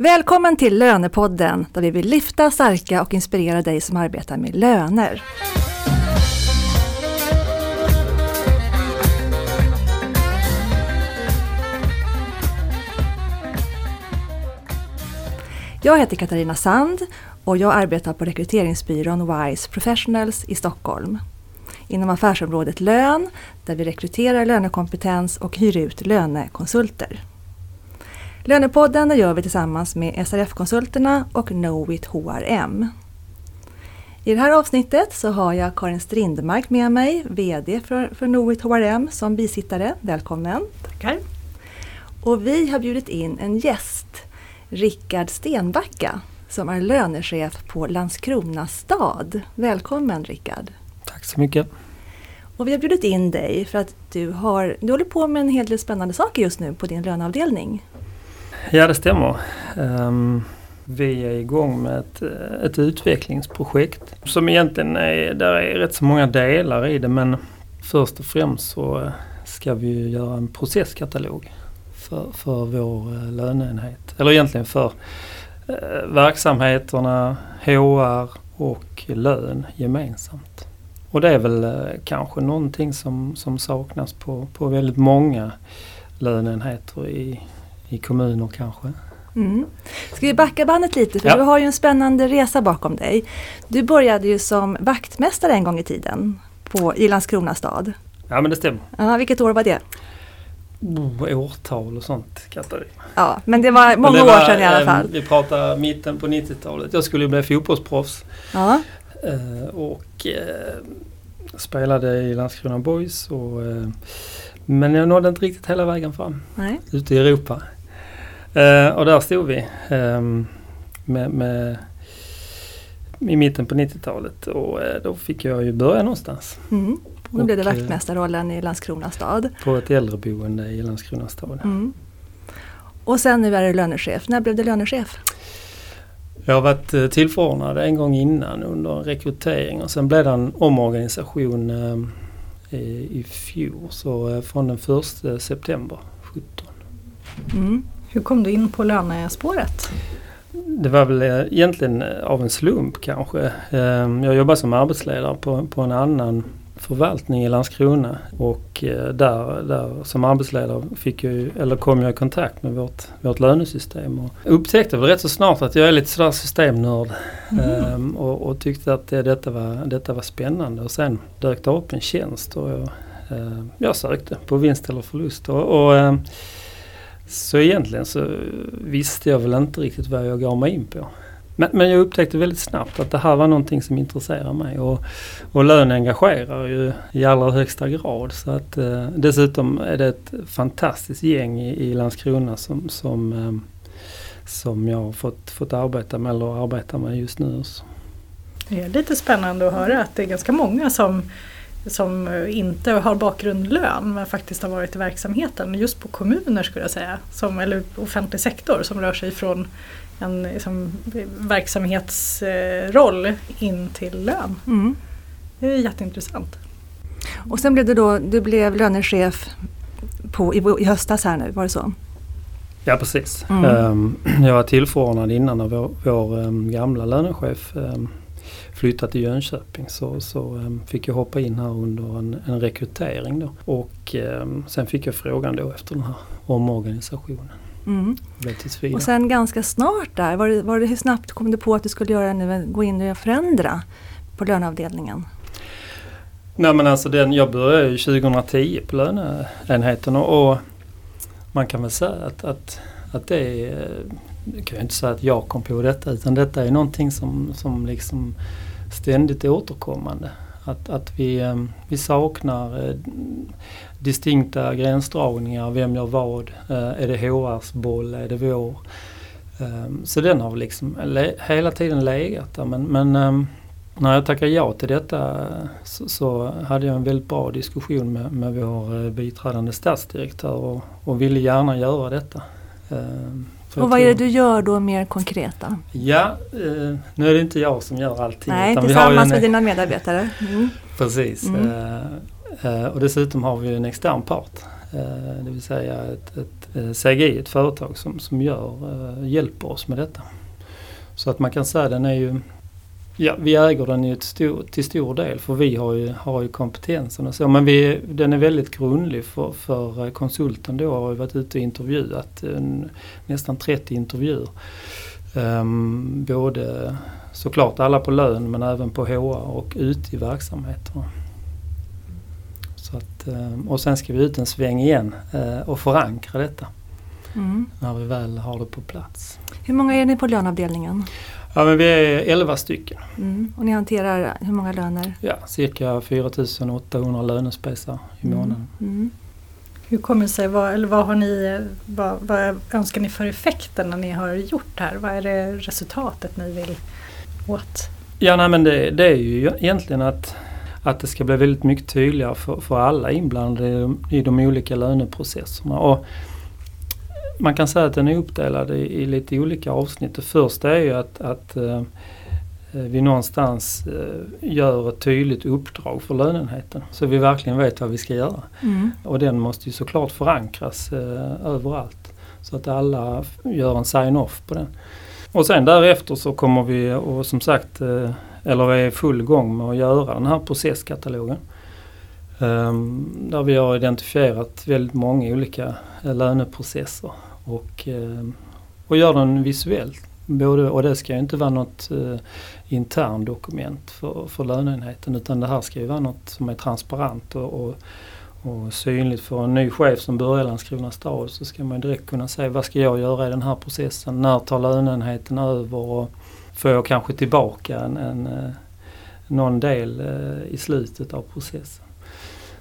Välkommen till Lönepodden där vi vill lyfta, stärka och inspirera dig som arbetar med löner. Jag heter Katarina Sand och jag arbetar på rekryteringsbyrån WISE Professionals i Stockholm. Inom affärsområdet lön, där vi rekryterar lönekompetens och hyr ut lönekonsulter. Lönepodden gör vi tillsammans med SRF-konsulterna och Knowit HRM. I det här avsnittet så har jag Karin Strindmark med mig, VD för, för Knowit HRM som bisittare. Välkommen! Tackar! Och vi har bjudit in en gäst, Rickard Stenbacka, som är lönechef på Landskrona stad. Välkommen Rickard! Tack så mycket! Och vi har bjudit in dig för att du, har, du håller på med en hel del spännande saker just nu på din löneavdelning. Ja, det stämmer. Um, vi är igång med ett, ett utvecklingsprojekt som egentligen är, där är rätt så många delar i det men först och främst så eh, ska vi göra en processkatalog för, för vår eh, löneenhet. Eller egentligen för eh, verksamheterna, HR och lön gemensamt. Och det är väl kanske någonting som, som saknas på, på väldigt många löneenheter i, i kommuner kanske. Mm. Ska vi backa bandet lite för ja. du har ju en spännande resa bakom dig. Du började ju som vaktmästare en gång i tiden på, i Landskrona stad. Ja men det stämmer. Ja, vilket år var det? Oh, årtal och sånt Katarina. Ja men det var många det var, år sedan i alla fall. vi pratar mitten på 90-talet. Jag skulle bli fotbollsproffs. Ja. Eh, och eh, spelade i Landskrona Boys. Och, eh, men jag nådde inte riktigt hela vägen fram. Nej. Ute i Europa. Uh, och där stod vi um, med, med, i mitten på 90-talet och uh, då fick jag ju börja någonstans. Mm. Då blev det vaktmästarrollen i Landskrona stad. På ett äldreboende i Landskrona stad. Mm. Och sen nu är du lönechef. När blev du lönechef? Jag har varit uh, tillförordnad en gång innan under en rekrytering och sen blev det en omorganisation ehm, i, i fjol. Så från den 1 september 17. Mm. Hur kom du in på lönespåret? Det var väl eh, egentligen eh, av en slump kanske. Ehm, jag jobbade som arbetsledare på, på en annan förvaltning i Landskrona och eh, där, där som arbetsledare fick jag, eller kom jag i kontakt med vårt, vårt lönesystem och upptäckte väl rätt så snart att jag är lite sådär systemnörd mm. och, och, tyckte att det, detta, var, detta var spännande och sen dök det upp en tjänst och jag, jag sökte på vinst eller förlust och, och ehm, så egentligen så visste jag väl inte riktigt vad jag gav mig in på. Men, men, jag upptäckte väldigt snabbt att det här var någonting som intresserar mig och, och lön engagerar ju i allra högsta grad. Så att, eh, dessutom är det ett fantastiskt gäng i, i Landskrona som, som, eh, som jag har fått, fått arbeta med eller arbetar med just nu. Det är lite spännande att höra att det är ganska många som som inte har bakgrund lön men faktiskt har varit i verksamheten just på kommuner skulle jag säga, som, eller offentlig sektor som rör sig från en liksom, verksamhetsroll in till lön. Mm. Det är jätteintressant. Och sen blev du då, du blev lönechef på, i, i höstas här nu, var det så? Ja precis. Mm. Um, jag var tillförordnad innan av vår, vår um, gamla lönechef um, flyttade till Jönköping så, så um, fick jag hoppa in här under en, en rekrytering då. Och um, sen fick jag frågan då efter den här omorganisationen. Mm. Och sen ganska snart där, var det, var det, hur snabbt kom du på att du skulle göra nu, gå in och förändra på löneavdelningen? Nej men alltså den, jag började ju 2010 på löneenheten och, och man kan väl säga att, att, att det är, jag kan ju inte säga att jag kom på detta utan detta är någonting som, som liksom ständigt återkommande. Att, att vi, ehm, vi saknar eh, distinkta gränsdragningar. Vem gör vad? Eh, är det HRs boll? Är det vår? Ehm, så den har liksom hela tiden legat där. Men, men ehm, när jag tackade ja till detta eh, så, så, hade jag en väldigt bra diskussion med, med vår biträdande statsdirektör och, och ville gärna göra detta. Och vad är det du gör då mer konkret då? Ja, eh, nu är det inte jag som gör allting. Nej, tillsammans en, med dina medarbetare. Mm. Precis. Mm. Eh, eh, och dessutom har vi en extern part Eh, det vill säga ett, ett, ett CGI, ett företag som, som gör, hjälper oss med detta. Så att man kan säga den är ju Ja, vi äger den ju till stor, till stor del för vi har ju, har ju kompetensen och så. Men vi, den är väldigt grundlig för, för konsulten då har varit ute och intervjuat en, nästan 30 intervjuer. Um, både såklart alla på lön men även på HR och ute i verksamheterna. Så att, um, och sen ska vi ut en sväng igen uh, och förankra detta. Mm. När vi väl har det på plats. Hur många är ni på löneavdelningen? Ja men vi är 11 stycken. Mm. Och ni hanterar hur många löner? Ja, cirka 4800 lönespecier i mm. månaden. Mm. Hur kommer det sig, vad, eller vad, har ni, vad, vad önskar ni för effekten när ni har gjort det här? Vad är det resultatet ni vill åt? Ja nej, men det, det är ju egentligen att, att det ska bli väldigt mycket tydligare för, för alla inblandade i de, i de olika löneprocesserna. Och man kan säga att den är uppdelad i, i lite olika avsnitt. Det första är ju att, att uh, vi någonstans uh, gör ett tydligt uppdrag för lönenheten. Så vi verkligen vet vad vi ska göra. Mm. Och den måste ju såklart förankras uh, överallt. Så att alla gör en sign-off på den. Och sen därefter så kommer vi och som sagt, eller vi är i full gång med att göra den här processkatalogen. Um, där vi har identifierat väldigt många olika löneprocesser och, eh, och gör den visuellt. Både, och det ska ju inte vara något eh, intern dokument för, för löneenheten utan det här ska ju vara något som är transparent och, och, och synligt för en ny chef som börjar i Landskrona stad så ska man direkt kunna säga vad ska jag göra i den här processen? När tar löneenheten över? Och får jag kanske tillbaka en, en, eh, någon del eh, i slutet av processen?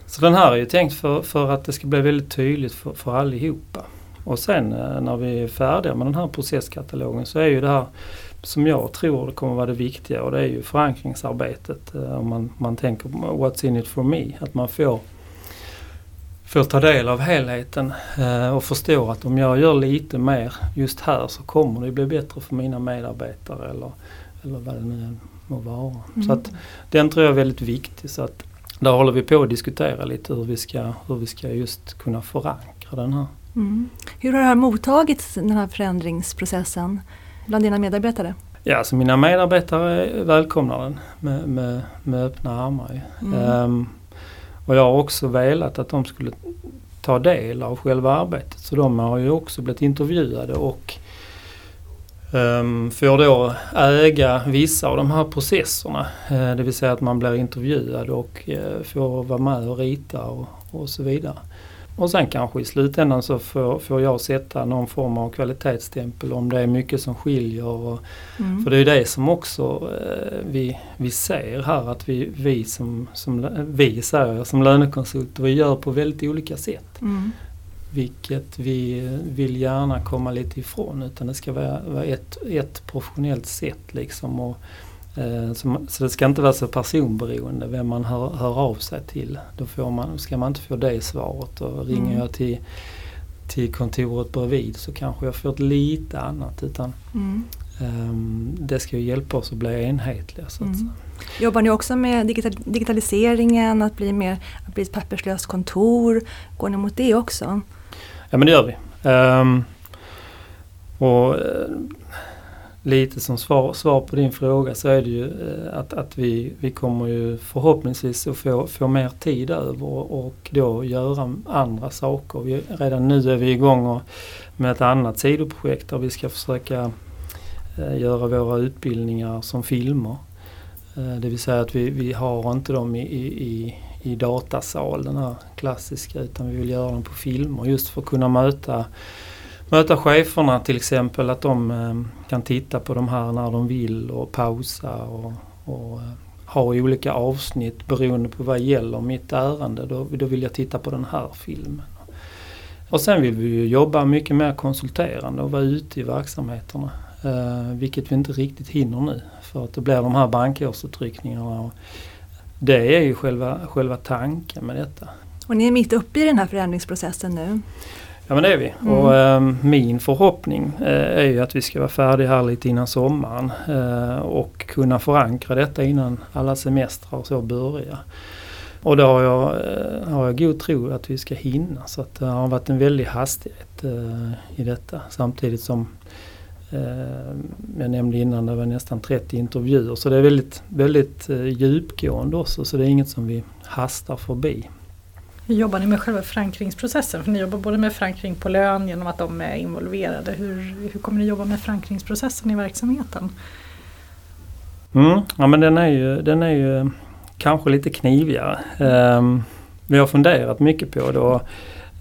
Så den här är ju tänkt för, för att det ska bli väldigt tydligt för, för allihopa. Och sen eh, när vi är färdiga med den här processkatalogen så är ju det här som jag tror kommer vara det viktiga och det är ju förankringsarbetet. Eh, om man, man tänker what's in it for me. Att man får, får ta del av helheten eh, och förstå att om jag gör lite mer just här så kommer det bli bättre för mina medarbetare eller, eller vad det nu må vara. Mm. Så att den tror jag är väldigt viktig. Så att där håller vi på att diskutera lite hur vi ska, hur vi ska just kunna förankra den här. Mm. Hur har det här mottagits, den här förändringsprocessen, bland dina medarbetare? Ja, alltså mina medarbetare välkomnar den med, med, med öppna armar. Mm. Um, och jag har också velat att de skulle ta del av själva arbetet. Så de har ju också blivit intervjuade och um, får då äga vissa av de här processerna. Uh, det vill säga att man blir intervjuad och uh, får vara med och rita och, och så vidare. Och sen kanske i slutändan så får, får jag sätta någon form av kvalitetsstämpel om det är mycket som skiljer. Och, mm. För det är det som också eh, vi, vi ser här att vi, vi som, som, vi säger, som lönekonsulter, vi gör på väldigt olika sätt. Mm. Vilket vi vill gärna komma lite ifrån utan det ska vara, vara ett, ett professionellt sätt liksom. Och, Eh, så det ska inte vara så personberoende vem man hör, hör av sig till. Då får man, ska man inte få det svaret och ringer mm. jag till, till kontoret bredvid så kanske jag får ett lite annat. Utan mm. um, Det ska ju hjälpa oss att bli enhetliga. Så mm. Jobbar ni också med digital, digitaliseringen, att bli, mer, att bli ett papperslöst kontor? Går ni mot det också? Ja men det gör vi. Um, och lite som svar, svar på din fråga så är det ju eh, att, att vi, vi kommer ju förhoppningsvis att få, få mer tid över och, och då göra andra saker. Vi, redan nu är vi igång med ett annat sidoprojekt där vi ska försöka eh, göra våra utbildningar som filmer. Eh, det vill säga att vi, vi har inte dem i, i, i datasal, den här klassiska, utan vi vill göra dem på filmer just för att kunna möta möta cheferna till exempel att de eh, kan titta på de här när de vill och pausa och, och eh, ha olika avsnitt beroende på vad gäller mitt ärende. Då, då vill jag titta på den här filmen. Och sen vill vi ju jobba mycket mer konsulterande och vara ute i verksamheterna. Eh, vilket vi inte riktigt hinner nu för att det blir de här bankårsutryckningarna. det är ju själva, själva tanken med detta. Och ni är mitt uppe i den här förändringsprocessen nu? Ja men det är vi. Mm. Och eh, min förhoppning eh, är ju att vi ska vara färdiga här lite innan sommaren eh, och kunna förankra detta innan alla semestrar och så börjar. och det har jag, eh, har jag god tro att vi ska hinna. Så att det har varit en väldig hastighet eh, i detta. Samtidigt som eh, jag nämnde innan det var nästan 30 intervjuer. Så det är väldigt, väldigt djupgående också. Så det är inget som vi hastar förbi. Hur jobbar ni med själva förankringsprocessen? För ni jobbar både med förankring på lön genom att de är involverade. Hur, hur kommer ni jobba med förankringsprocessen i verksamheten? Mm, ja men den är ju, den är ju kanske lite knivigare. Um, vi har funderat mycket på då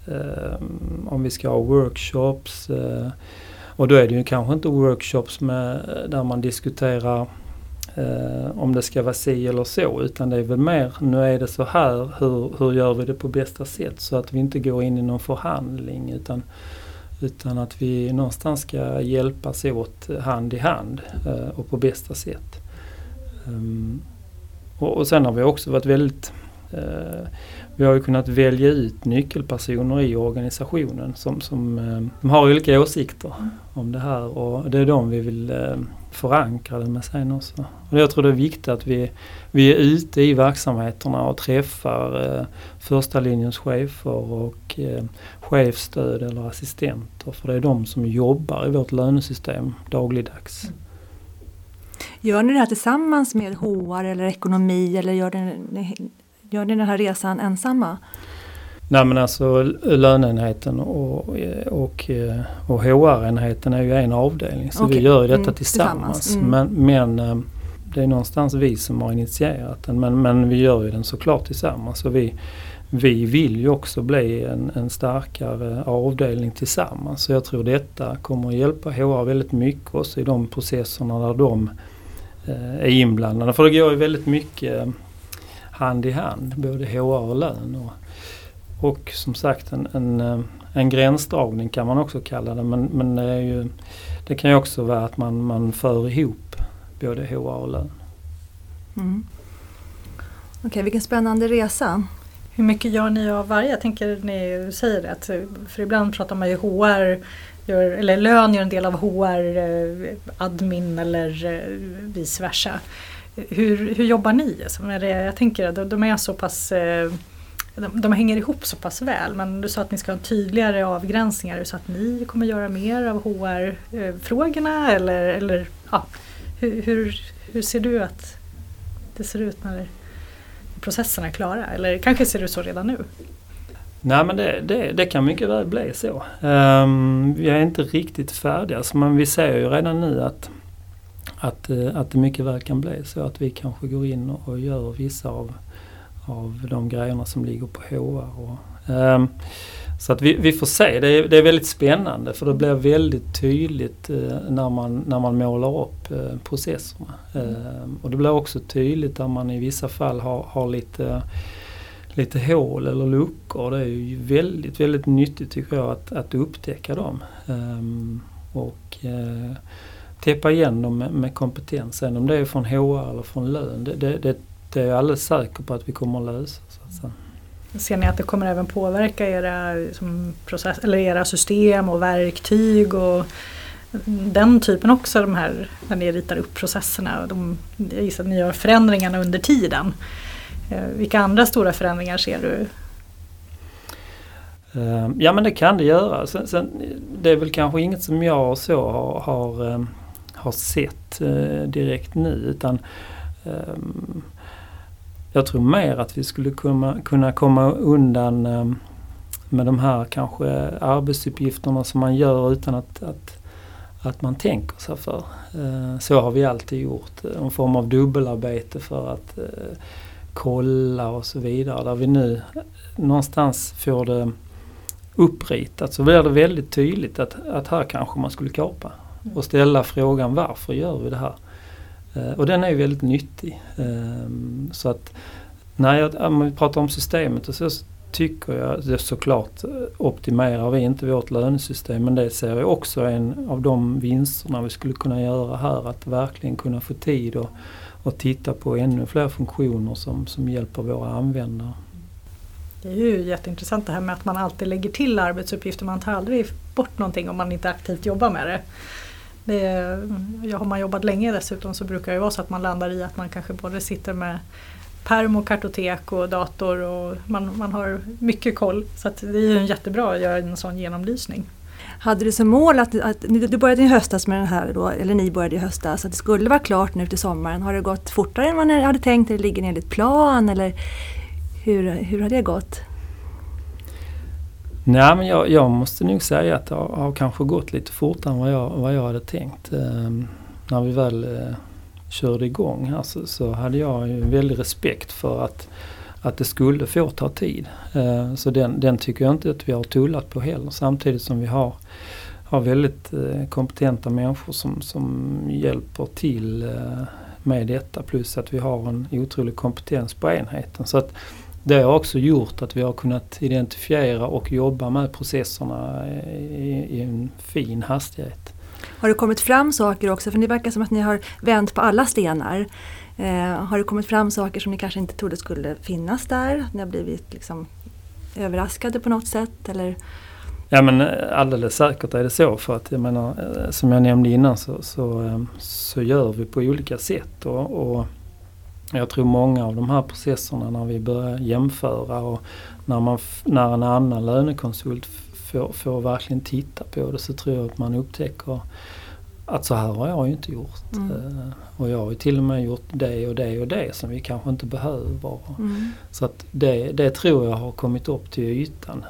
um, om vi ska ha workshops. Uh, och då är det ju kanske inte workshops med, där man diskuterar eh, om det ska vara si eller så. Utan det är väl mer, nu är det så här, hur, hur gör vi det på bästa sätt? Så att vi inte går in i någon förhandling. Utan, utan att vi någonstans ska hjälpas åt hand i hand eh, och på bästa sätt. Um, och, och sen har vi också varit väldigt vi har ju kunnat välja ut nyckelpersoner i organisationen som, som, eh, har olika åsikter om det här och det är de vi vill eh, förankra det med sen också. Och jag tror det är viktigt att vi, vi är ute i verksamheterna och träffar eh, första linjens chefer och eh, chefstöd eller assistenter för det är de som jobbar i vårt lönesystem dagligdags. Mm. Gör ni det här tillsammans med HR eller ekonomi eller gör ni, gör ni den här resan ensamma? Nej men alltså löneenheten och, och, och HR-enheten är ju en avdelning så okay. vi gör ju detta mm, tillsammans. tillsammans. Mm. Men, men eh, det är någonstans vi som har initierat den men, men vi gör ju den såklart tillsammans. Och vi, vi vill ju också bli en, en starkare avdelning tillsammans. Så jag tror detta kommer att hjälpa HR väldigt mycket också i de processerna där de Eh, är inblandade. För det går ju väldigt mycket hand i hand, både HR och lön. Och, och som sagt en, en, eh, en gränsdragning kan man också kalla det. Men, men det, är ju, det kan ju också vara att man, man för ihop både HR och lön. Mm. Okej, okay, vilken spännande resa. Hur mycket gör ni av varje? Jag tänker ni säger det, att, för ibland pratar man ju HR gör, eller lön gör en del av HR, eh, admin eller eh, vice versa. Hur, hur jobbar ni? jag tänker att de är så pass eh, de, de hänger ihop så pass väl men du sa att ni ska ha tydligare avgränsningar. Så att ni kommer göra mer av HR-frågorna eller, eller ja, hur, hur, hur ser du att det ser ut när processerna är klara? Eller kanske ser det ut så redan nu? Nej men det, det, det, kan mycket väl bli så. Um, vi är inte riktigt färdiga men vi ser ju redan nu att, att, eh, att det mycket väl kan bli så att vi kanske går in och gör vissa av, av de grejerna som ligger på HR. Och, um, så att vi, vi får se. Det är, det är väldigt spännande för det blir väldigt tydligt uh, när, man, när man målar upp uh, processerna. Uh, och det blir också tydligt där man i vissa fall har, har lite lite hål eller luckor. Det är ju väldigt, väldigt nyttigt tycker jag att, att upptäcka dem. Um, och uh, täppa igen dem med, med kompetens. Sen om det är från HR eller från lön, det, det, det, det är jag alldeles säker på att vi kommer att lösa. Så. Ser ni att det kommer även påverka era, process, eller era system och verktyg och den typen också, de här när ni ritar upp processerna. De, jag gissar att ni gör förändringarna under tiden. Eh, vilka andra stora förändringar ser du? Eh, ja men det kan det göra. Sen, sen, det är väl kanske inget som jag så har, har, eh, har sett eh, direkt nu utan ehm, jag tror mer att vi skulle kunna, komma undan ehm, med de här kanske arbetsuppgifterna som man gör utan att, att, att man tänker sig för. Eh, så har vi alltid gjort. Eh, en form av dubbelarbete för att kolla och så vidare. Där vi nu någonstans får det uppritat så blir det väldigt tydligt att, att här kanske man skulle kapa. Och ställa frågan varför gör vi det här? Eh, och den är ju väldigt nyttig. Ehm, så att när vi pratar om systemet och så tycker jag det såklart optimerar vi inte vårt lönesystem men det ser jag också en av de vinsterna vi skulle kunna göra här. Att verkligen kunna få tid och och titta på ännu fler funktioner som, som hjälper våra användare. Det är ju jätteintressant det här med att man alltid lägger till arbetsuppgifter. Man tar aldrig bort någonting om man inte aktivt jobbar med det det är, har man jobbat länge dessutom så brukar det vara så att man landar i att man kanske både sitter med perm och kartotek och dator och man, man har mycket koll. Så det är ju jättebra att göra en sån genomlysning. Hade du som mål att, att du började i höstas med den här då, eller ni började i höstas, att det skulle vara klart nu till sommaren. Har det gått fortare än vad ni hade tänkt eller ligger ni enligt plan eller hur, hur har det gått? Nej men jag, jag, måste nog säga att det har, har, kanske gått lite fortare än vad jag, vad jag hade tänkt. Eh, när vi väl eh, körde igång här så, så, hade jag ju väldig respekt för att, att det skulle få ta tid. Eh, så den, den tycker jag inte att vi har tullat på heller samtidigt som vi har, har väldigt eh, kompetenta människor som, som hjälper till eh, med detta plus att vi har en otrolig kompetens på enheten. Så att det har också gjort att vi har kunnat identifiera och jobba med processerna i, i en fin hastighet. Har det kommit fram saker också, för det verkar som att ni har vänt på alla stenar. Eh, har det kommit fram saker som ni kanske inte trodde skulle finnas där? Ni har blivit liksom överraskade på något sätt? Eller? Ja men eh, alldeles säkert är det så för att jag menar eh, som jag nämnde innan så, så, eh, så gör vi på olika sätt. Och, och jag tror många av de här processerna när vi börjar jämföra och när, man, när en annan lönekonsult får, får verkligen titta på det så tror jag att man upptäcker att så här har jag ju inte gjort. Mm. Uh, och jag har ju till och med gjort det och det och det som vi kanske inte behöver. Mm. Så att det, det tror jag har kommit upp till ytan.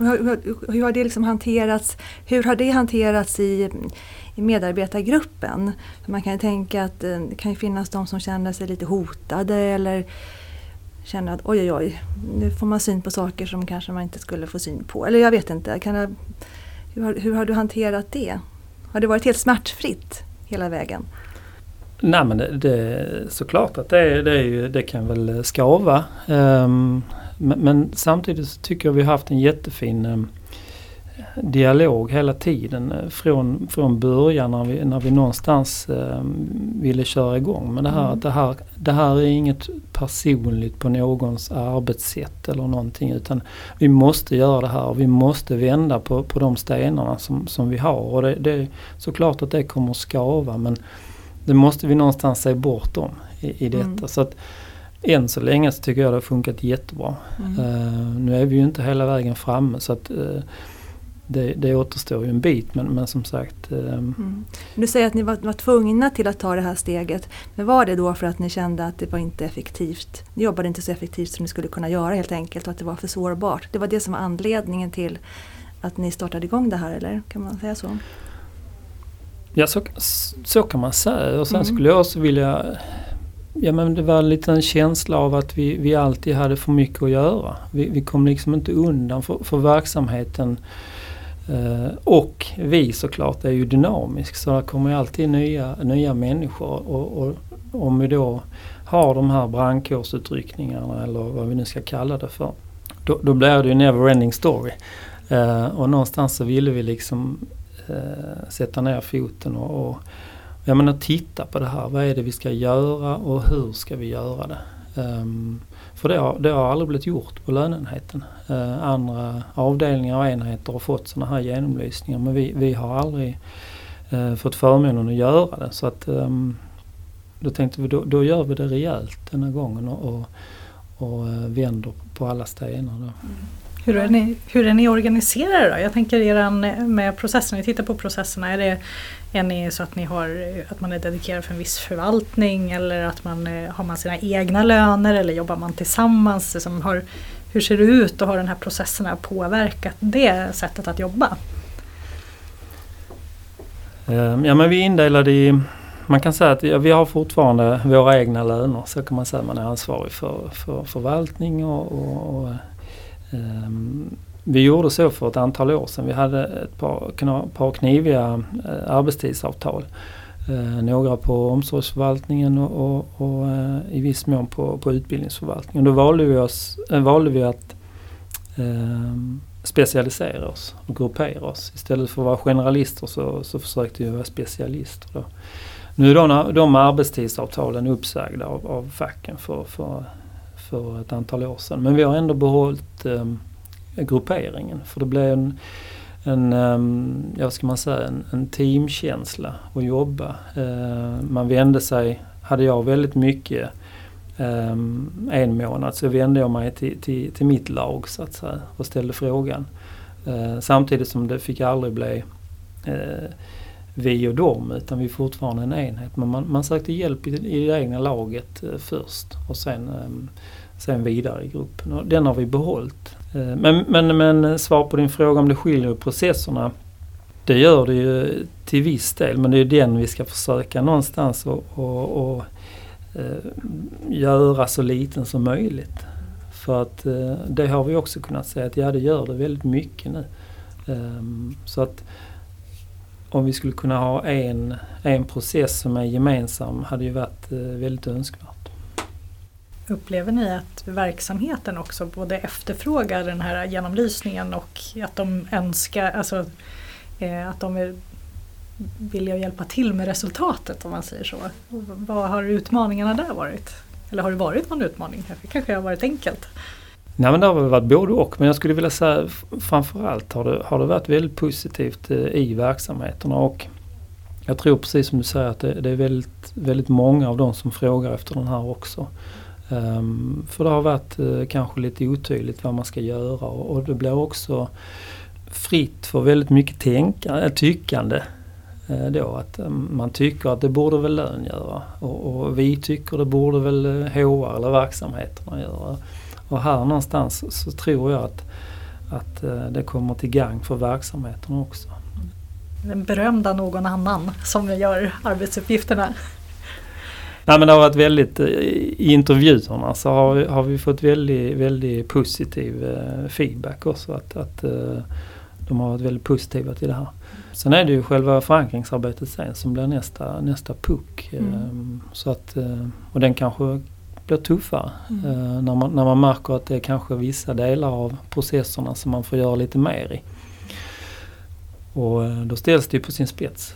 Hur, hur, har det liksom hanterats, hur har det hanterats i, i medarbetargruppen? Man kan ju tänka att eh, det kan ju finnas de som känner sig lite hotade eller känner att oj oj oj, nu får man syn på saker som kanske man inte skulle få syn på. Eller jag vet inte, kan jag, hur, har, hur har du hanterat det? Har det varit helt smärtfritt hela vägen? Nej men det, det, såklart att det, det, det kan väl skava. Um, men, men, samtidigt så tycker jag vi har haft en jättefin um, dialog hela tiden eh, från, från början när vi, när vi någonstans eh, ville köra igång. Men det här, mm. det, här, det här är inget personligt på någons arbetssätt eller någonting utan vi måste göra det här och vi måste vända på, på de stenarna som, som vi har. Och det, det, såklart att det kommer att skava men det måste vi någonstans se bortom i, i detta. Mm. Så att, än så länge så tycker jag det har funkat jättebra. Mm. Uh, nu är vi ju inte hela vägen framme så att uh, det, det återstår ju en bit men, men som sagt. Eh, mm. Du säger att ni var, var tvungna till att ta det här steget. Men var det då för att ni kände att det var inte effektivt? Ni jobbade inte så effektivt som ni skulle kunna göra helt enkelt och att det var för sårbart. Det var det som var anledningen till att ni startade igång det här eller kan man säga så? Ja så, så kan man säga och sen mm. skulle jag också vilja Ja men det var lite en känsla av att vi, vi alltid hade för mycket att göra. Vi, vi kom liksom inte undan för, för verksamheten Eh, och vi såklart är ju dynamisk så det kommer ju alltid nya, nya människor. Och, och om vi då har de här brandkårsutryckningarna eller vad vi nu ska kalla det för. Då, då blir det ju never-ending story. Eh, och någonstans så ville vi liksom eh, sätta ner foten och, och jag menar titta på det här. Vad är det vi ska göra och hur ska vi göra det? Um, för det har, det har aldrig blivit gjort på löneenheten. Uh, eh, andra avdelningar och enheter har fått sådana här genomlysningar men vi, vi har aldrig uh, fått förmånen att göra det. Så att, um, då tänkte vi då, då, gör vi det rejält den här gången och, och, och eh, vänder på alla stenar. Då. Mm. Hur är, ni, hur är ni organiserade då? Jag tänker eran, eh, med processen, ni tittar på processerna, är det är ni så att, ni har, eh, att man är dedikerad för en viss förvaltning eller att man, eh, har man sina egna löner eller jobbar man tillsammans? Liksom har, hur ser det ut och har den här processen påverkat det sättet att jobba? Ja men vi är indelade i, man kan säga att vi har fortfarande våra egna löner. Så kan man säga man är ansvarig för, för förvaltning och, och, och Ehm, vi gjorde så för ett antal år sedan. Vi hade ett par, par kniviga eh, arbetstidsavtal. Eh, några på omsorgsförvaltningen och, och, och eh, i viss mån på, på utbildningsförvaltningen. Då valde vi, oss, valde vi att eh, specialisera oss och gruppera oss. Istället för att vara generalister så, så försökte vi vara specialister. Då. Nu är de, de arbetstidsavtalen uppsagda av, av facken för, för, för ett antal år sedan. Men vi har ändå behållit eh, grupperingen. För det blev en, en ehm, ja, ska man säga, en, en teamkänsla att jobba. Ehm, man vände sig, hade jag väldigt mycket ehm, en månad så vände jag mig till, till, till mitt lag så att säga och ställde frågan. Samtidigt som det fick aldrig bli eh, vi och dem utan vi är fortfarande en enhet. Men man, man sökte hjälp i, i det egna laget eh, först och sen, sen vidare i gruppen. Och den har vi behållit. Eh, men, men, men svar på din fråga om det skiljer i processerna det gör det ju till viss del men det är den vi ska försöka någonstans och, och, och göra så liten som möjligt. För att eh, det har vi också kunnat säga att ja det gör det väldigt mycket nu. Ehm, så att om vi skulle kunna ha en, en process som är gemensam hade ju varit eh, väldigt önskvärt. Upplever ni att verksamheten också både efterfrågar den här genomlysningen och att de önskar, alltså Eh, att de är villiga att hjälpa till med resultatet om man säger så. Vad har utmaningarna där varit? Eller har det varit någon utmaning? Det kanske har varit enkelt? Nej men det har väl varit både och men jag skulle vilja säga framförallt har det, har det varit väldigt positivt eh, i verksamheterna och jag tror precis som du säger att det, det är väldigt, väldigt många av de som frågar efter den här också. Um, för det har varit uh, kanske lite otydligt vad man ska göra och, och det blir också fritt för väldigt mycket tänkande, äh, tyckande. Uh, då att um, man tycker att det borde väl lön göra och, och vi tycker det borde väl eh, HR eller verksamheterna göra. Och här någonstans så tror jag att, att det kommer till gang för verksamheterna också. Den berömda någon annan som gör arbetsuppgifterna. Nej men det har varit väldigt, i intervjuerna så har, har vi fått väldigt, väldigt positiv feedback också. Att, att de har varit väldigt positiva till det här. Sen är det ju själva förankringsarbetet sen som blir nästa, nästa puck. Mm. Så att, eh, och den kanske blir tuffare mm. Eh, när, man, när man märker att det är kanske vissa delar av processerna som man får göra lite mer i. Och eh, då ställs det ju på sin spets.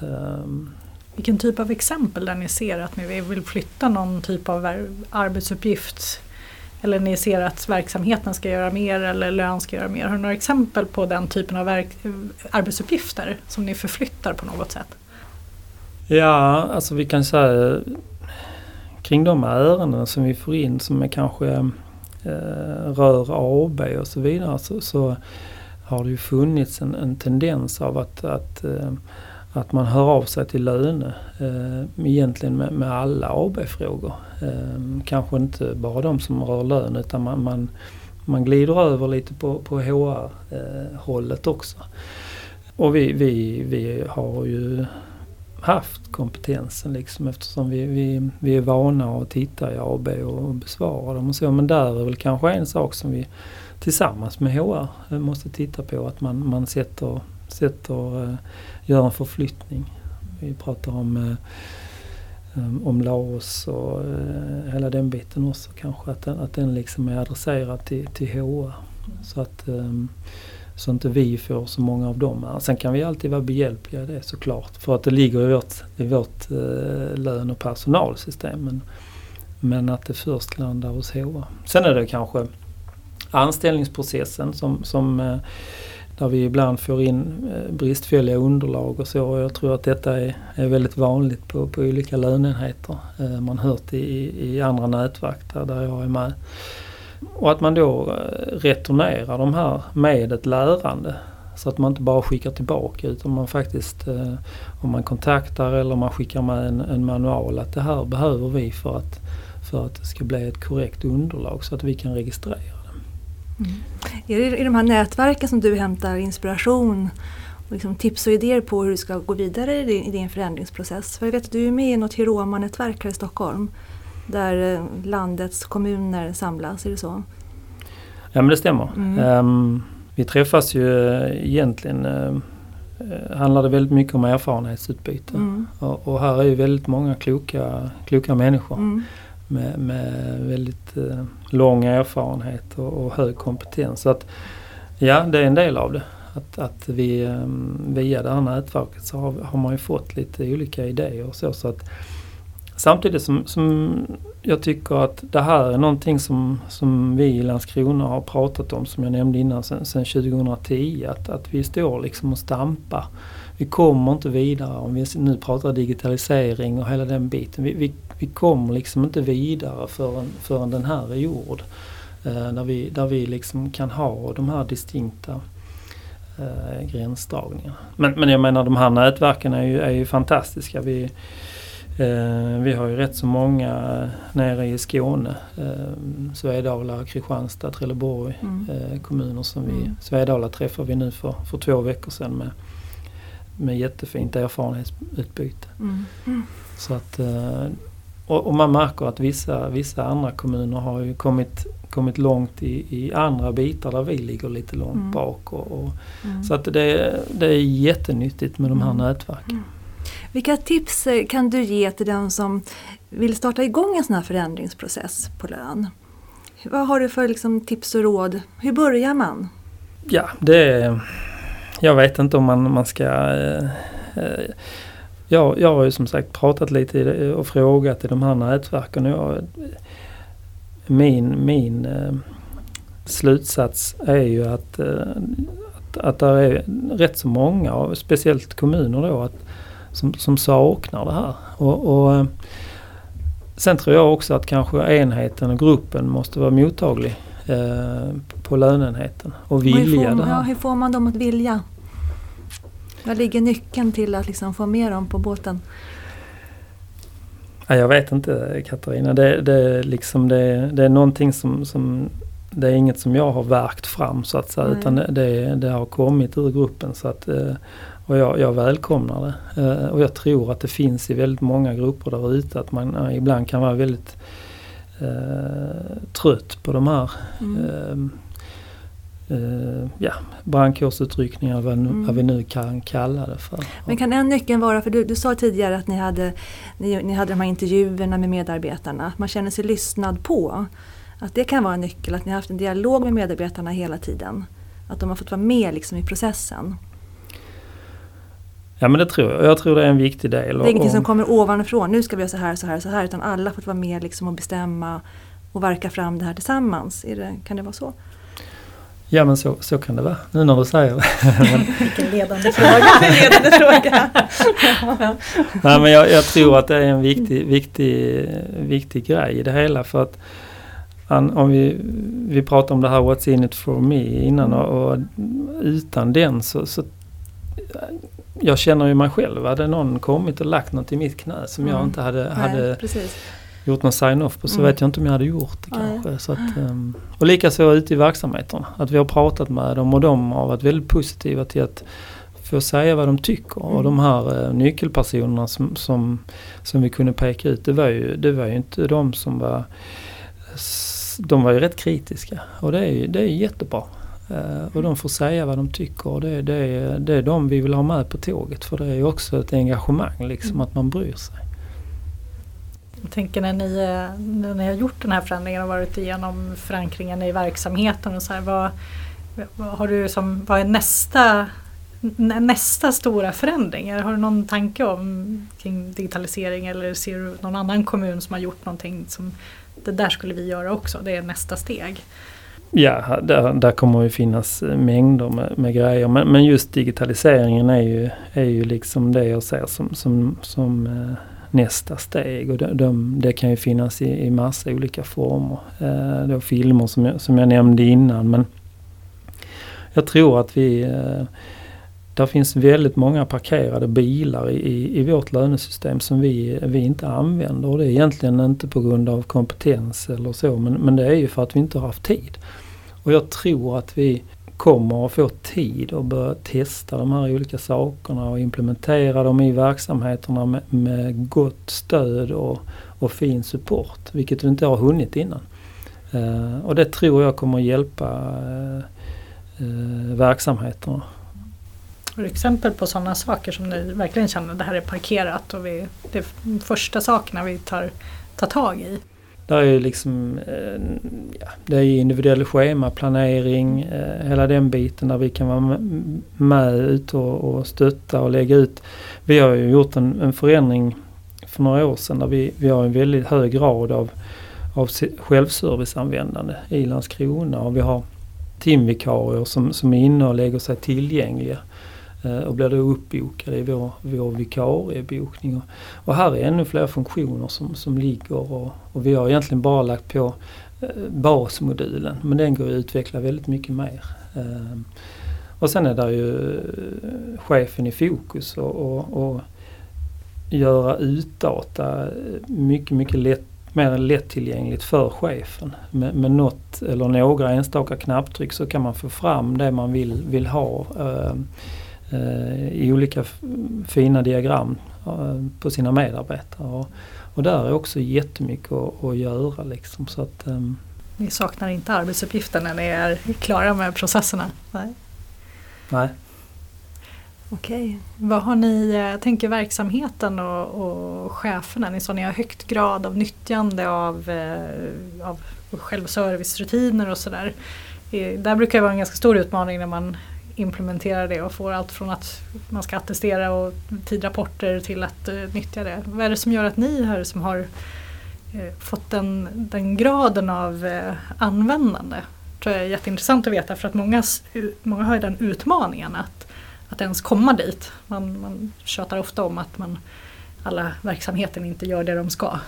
Vilken typ av exempel där ni ser att ni vill flytta någon typ av arbetsuppgift eller ni ser att verksamheten ska göra mer eller lön ska göra mer. Har du några exempel på den typen av arbetsuppgifter som ni förflyttar på något sätt? Ja, alltså vi kan säga eh, kring de ärenden som vi får in som är kanske eh, rör AB och så vidare så, så har det ju funnits en, en tendens av att, att eh, att man hör av sig till Löne eh, egentligen med, med alla AB-frågor. Eh, kanske inte bara de som rör lön utan man, man, man glider över lite på, på HR-hållet eh, också. Och vi, vi, vi har ju haft kompetensen liksom eftersom vi, vi, vi är vana att titta i AB och besvara dem och så. Men där är väl kanske en sak som vi tillsammans med HR eh, måste titta på att man, man sätter, sätter eh, gör göra en förflyttning. Vi pratar om, eh, eh, om Laos och hela den biten också kanske. Att den, att den liksom är adresserad till, till HR. Så att ehm, så inte vi får så många av dem. Sen kan vi alltid vara behjälpliga i det såklart. För att det ligger i vårt, i vårt lön och personalsystem. Men, men att det först landar hos HR. Sen är det kanske anställningsprocessen som, som eh, där vi ibland får in eh, bristfälliga underlag och så. Jag tror att detta är, är väldigt vanligt på, på olika löneenheter. Eh, man hört i, i andra nätverk där, där jag är med. Och att man då eh, returnerar de här med ett lärande. Så att man inte bara skickar tillbaka utan man faktiskt om man kontaktar eller man skickar med en, en manual att det här behöver vi för att, för att det ska bli ett korrekt underlag så att vi kan registrera. Mm. Är det i de här nätverken som du hämtar inspiration och liksom tips och idéer på hur du ska gå vidare i din, i din förändringsprocess? För jag vet att du är med i något Hiroma-nätverk här i Stockholm där eh, landets kommuner samlas, är det så? Ja men det stämmer. Mm. Um, vi träffas ju eh, egentligen uh, handlar det väldigt mycket om erfarenhetsutbyte. Mm. Och, och, här är ju väldigt många kloka, kloka människor. Mm med, med väldigt eh, lång erfarenhet och, och, hög kompetens. Så att, ja, det är en del av det. Att, att vi eh, via det här nätverket så har, har, man ju fått lite olika idéer och så. så att, samtidigt som, som jag tycker att det här är någonting som, som vi i Landskrona har pratat om som jag nämnde innan sedan 2010. Att, att vi står liksom och stampar. Vi kommer inte vidare om vi nu pratar digitalisering och hela den biten. Vi, vi, vi kommer liksom inte vidare förrän, förrän den här är gjord. Eh, där, vi, där vi liksom kan ha de här distinkta eh, gränsdragningarna. Men, men jag menar de här nätverken är ju, är ju fantastiska. Vi, eh, vi har ju rätt så många nere i Skåne. Eh, Svedala, Kristianstad, Trelleborg mm. eh, kommuner som vi... Mm. Svedala träffade vi nu för, för två veckor sedan med, med jättefint erfarenhetsutbyte. Mm. Mm. Så att, eh, och, och, man märker att vissa, vissa andra kommuner har ju kommit kommit långt i, i andra bitar där vi ligger lite långt mm. bak. Och, och mm. Så att det, det är jättenyttigt med de här mm. nätverken. Mm. Vilka tips eh, kan du ge till den som vill starta igång en sån här förändringsprocess på lön? Vad har du för liksom, tips och råd? Hur börjar man? Ja, det Jag vet inte om man, man ska eh, eh, jag, jag har ju som sagt pratat lite och frågat i de här nätverken. Jag, min, min eh, slutsats är ju att, eh, att, att det är rätt så många, speciellt kommuner då, att, som, som saknar det här. Och, och, eh, sen tror jag också att kanske enheten och gruppen måste vara mottaglig eh, på lönenheten och vilja får, det här. Ja, hur får man dem att vilja? Var ligger nyckeln till att liksom få med dem på båten? Ja, jag vet inte Katarina. Det, det, liksom det, det är någonting som, som det är inget som jag har verkt fram så att säga mm. utan det, det, har kommit ur gruppen. Så att, eh, och jag, jag välkomnar det. Eh, och jag tror att det finns i väldigt många grupper där ute att man ibland kan vara väldigt eh, trött på de här mm. eh, uh, ja, brandkårsutryckningar, vad, mm. vad vi nu kan kalla det för. Men kan en nyckel vara, för du, du sa tidigare att ni hade, ni, ni hade de här intervjuerna med medarbetarna, att man känner sig lyssnad på. Att det kan vara en nyckel, att ni har haft en dialog med medarbetarna hela tiden. Att de har fått vara med liksom i processen. Ja men det tror jag. Jag tror det är en viktig del. Det är ingenting som kommer ovanifrån. Nu ska vi göra så här, så här, så här. Utan alla har fått vara med liksom och bestämma och verka fram det här tillsammans. Det, kan det vara så? Ja men så, så kan det vara, nu när du säger det. Vilken ledande fråga! ledande fråga. Nej men jag, jag, tror att det är en viktig, viktig, viktig grej i det hela för att om vi, vi pratade om det här What's in it for me innan och, och utan den så, så jag känner ju mig själv. Hade någon kommit och lagt något i mitt knä som mm. jag inte hade, Nej, hade gjort någon sign-off på så mm. vet jag inte om jag hade gjort det kanske. Så att, um, och likaså ute i verksamheterna. Att vi har pratat med dem och de har varit väldigt positiva till att få säga vad de tycker. Mm. Och de här uh, nyckelpersonerna som, som, som vi kunde peka ut det var ju, det var ju inte de som var de var ju rätt kritiska och det är ju det är jättebra. Uh, och de får säga vad de tycker och det, det, är, det är de vi vill ha med på tåget för det är ju också ett engagemang liksom mm. att man bryr sig. Jag tänker när ni, när ni har gjort den här förändringen och varit igenom förankringen i verksamheten och så här, vad, vad, har du som, vad är nästa, nästa stora förändring? Har du någon tanke om kring digitalisering eller ser du någon annan kommun som har gjort någonting som det där skulle vi göra också, det är nästa steg? Ja, där, där kommer det finnas mängder med, med grejer. Men, men, just digitaliseringen är ju, är ju liksom det jag ser som, som, som eh, nästa steg. Och de, de, det kan ju finnas i, i massa olika former. Eh, då filmer som jag, som jag nämnde innan. Men jag tror att vi... Eh, där finns väldigt många parkerade bilar i, i vårt lönesystem som vi, vi inte använder. Och det är egentligen inte på grund av kompetens eller så men, men det är ju för att vi inte har haft tid. Och jag tror att vi kommer att få tid att börja testa de här olika sakerna och implementera dem i verksamheterna med, med gott stöd och, och fin support. Vilket vi inte har hunnit innan. Uh, och det tror jag kommer att hjälpa uh, uh, verksamheterna. Har du exempel på sådana saker som ni verkligen känner att det här är parkerat och vi, det är första sakerna vi tar, tar tag i? Där är ju liksom, eh, ja, det är individuell schemaplanering, eh, hela den biten där vi kan vara med ut och, och stötta och lägga ut. Vi har ju gjort en, en förändring för några år sedan där vi, vi har en väldigt hög grad av, av självserviceanvändande i Landskrona och vi har timvikarier som, som är inne och lägger sig tillgängliga Eh, och blir då uppbokade i vår, vår vikariebokning. Och, och här är ännu fler funktioner som, som ligger och, och vi har egentligen bara lagt på eh, basmodulen men den går att utveckla väldigt mycket mer. Eh, och sen är det ju chefen i fokus och, och, och göra utdata mycket, mycket lätt, mer lättillgängligt för chefen. Med, med något eller några enstaka knapptryck så kan man få fram det man vill, vill ha. Eh, i olika fina diagram eh, på sina medarbetare. Och, och där är också jättemycket att, att göra. Liksom, så att, um... Ni saknar inte arbetsuppgifter när ni är klara med processerna? Nej. Nej. Okej. Vad har ni, jag eh, tänker verksamheten och, och cheferna, ni sa ni har högt grad av nyttjande av, av självservicerutiner och sådär. Där brukar det vara en ganska stor utmaning när man implementerar det och får allt från att man ska attestera och tidrapporter till att uh, nyttja det. Vad är det som gör att ni här som har uh, fått den, den graden av uh, användande? Det tror jag är jätteintressant att veta för att många, många har den utmaningen att, att ens komma dit. Man, man tjatar ofta om att man, alla verksamheten inte gör det de ska.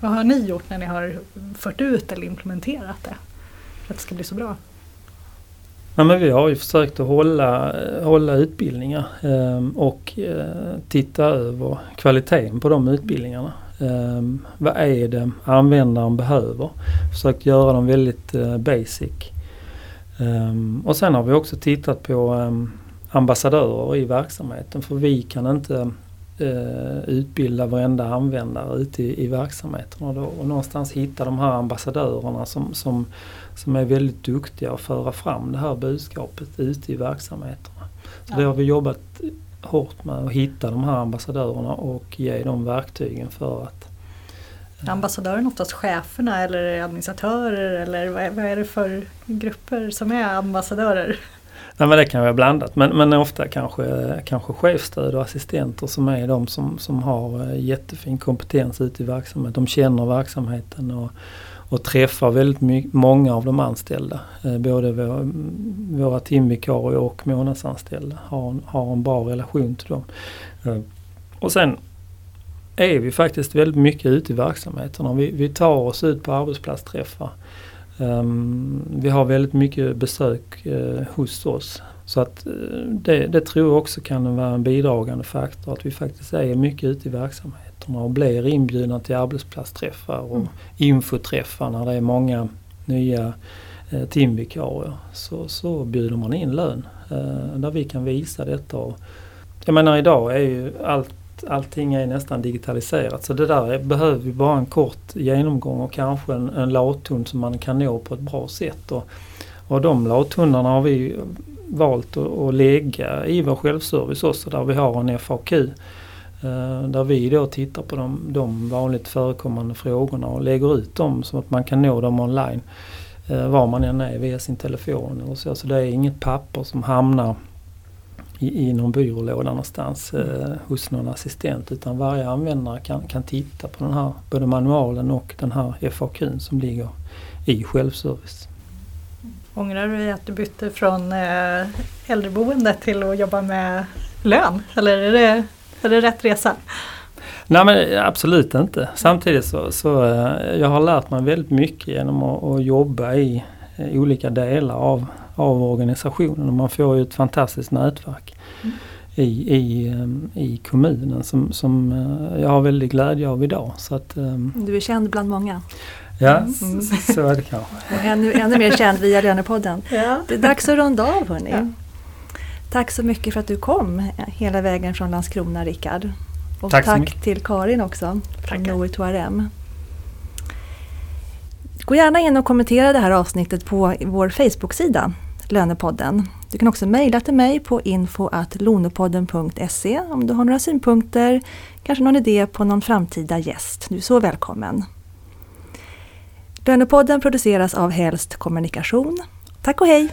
vad har ni gjort när ni har fört ut eller implementerat det? För att det ska bli så bra? Ja, men vi har ju försökt att hålla, hålla utbildningar eh, och eh, titta över kvaliteten på de utbildningarna. Eh, vad är det användaren behöver? Försökt göra dem väldigt eh, basic. Ehm, och sen har vi också tittat på ehm, ambassadörer i verksamheten för vi kan inte eh, utbilda varenda användare ute i, i verksamheten och, då, och någonstans hitta de här ambassadörerna som, som som är väldigt duktiga att föra fram det här budskapet ute i verksamheterna. Så ja. Det har vi jobbat hårt med att hitta de här ambassadörerna och ge dem verktygen för att eh, Ambassadören oftast cheferna eller administratörer eller vad är, vad är det för grupper som är ambassadörer? Nej men det kan vara blandat men, men ofta kanske, kanske chefstöd och assistenter som är de som, som har eh, jättefin kompetens ute i verksamheten. De känner verksamheten och, och träffar väldigt my- många av de anställda. Eh, både våra, våra timvikarier och månadsanställda har, har en bra relation till dem. Eh, och sen är vi faktiskt väldigt mycket ute i verksamheterna. Vi, vi tar oss ut på arbetsplatsträffar. Um, vi har väldigt mycket besök uh, hos oss. Så att uh, det, det, tror jag också kan vara en bidragande faktor att vi faktiskt är mycket ute i verksamheten myndigheterna och blir inbjudna till arbetsplatsträffar och mm. infoträffar när det är många nya eh, timvikarier. Så, så bjuder man in lön där vi kan visa detta. Och, jag menar idag är ju allt allting är nästan digitaliserat så det där behöver vi bara en kort genomgång och kanske en, en lathund som man kan nå på ett bra sätt. Och, och de lathundarna har vi valt att, att lägga i vår självservice också där vi har en FAQ eh, där vi då tittar på de, de vanligt förekommande frågorna och lägger ut dem så att man kan nå dem online. Eh, var man än är via sin telefon Och så. Så det är inget papper som hamnar i, i någon byrålåda någonstans eh, hos någon assistent utan varje användare kan, kan titta på den här både manualen och den här FAQn som ligger i självservice. Ångrar du att du bytte från eh, äldreboende till att jobba med lön? Eller är det är det rätt resa? Nej men absolut inte. Samtidigt så, så eh, jag har lärt mig väldigt mycket genom att, att jobba i, i olika delar av, av organisationen. Och man får ju ett fantastiskt nätverk mm. i, i, eh, i kommunen som, som eh, jag har väldigt glädje av idag. Så att, du är känd bland många. Ja, mm. så är det kanske. Och ännu, ännu mer känd via Lönepodden. Ja. Det är dags att runda av hörni. Ja. Tack så mycket för att du kom hela vägen från Landskrona Rickard. Och tack, tack till Karin också från Noe Toarem. Gå gärna in och kommentera det här avsnittet på vår Facebook-sida Lönepodden. Du kan också mejla till mig på info.lonopodden.se om du har några synpunkter, kanske någon idé på någon framtida gäst. Du är så välkommen. Lönepodden produceras av Helst Kommunikation. Tack och hej!